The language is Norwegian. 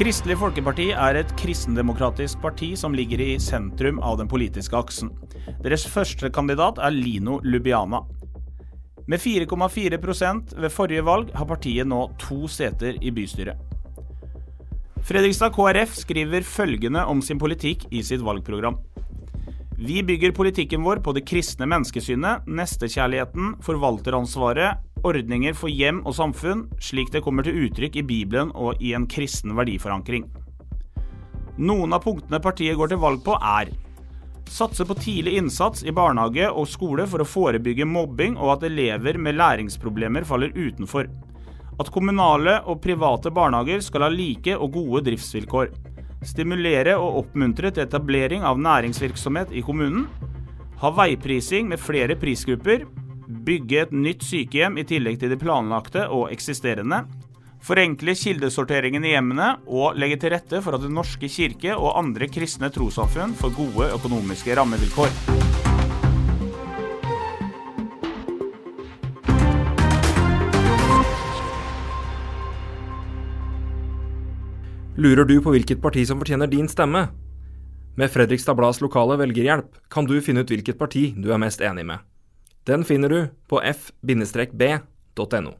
Kristelig Folkeparti er et kristendemokratisk parti som ligger i sentrum av den politiske aksen. Deres første kandidat er Lino Lubiana. Med 4,4% ved forrige valg har partiet nå to seter i bystyret. Fredrikstad KrF skriver følgende om sin politikk i sitt valgprogram. Vi bygger politikken vår på det kristne menneskesynet, nestekjærligheten, forvalteransvaret, ordninger for hjem og samfunn, slik det kommer til uttrykk i Bibelen og i en kristen verdiforankring. Noen av punktene partiet går til valg på, er Satse på tidlig innsats i barnehage og skole for å forebygge mobbing og at elever med læringsproblemer faller utenfor. At kommunale og private barnehager skal ha like og gode driftsvilkår. Stimulere og oppmuntre til etablering av næringsvirksomhet i kommunen. Ha veiprising med flere prisgrupper. Bygge et nytt sykehjem i tillegg til de planlagte og eksisterende. Forenkle kildesorteringen i hjemmene og legge til rette for at Den norske kirke og andre kristne trossamfunn får gode økonomiske rammevilkår. Lurer du på hvilket parti som fortjener din stemme? Med Fredrikstad Blads lokale velgerhjelp kan du finne ut hvilket parti du er mest enig med. Den finner du på f-b.no.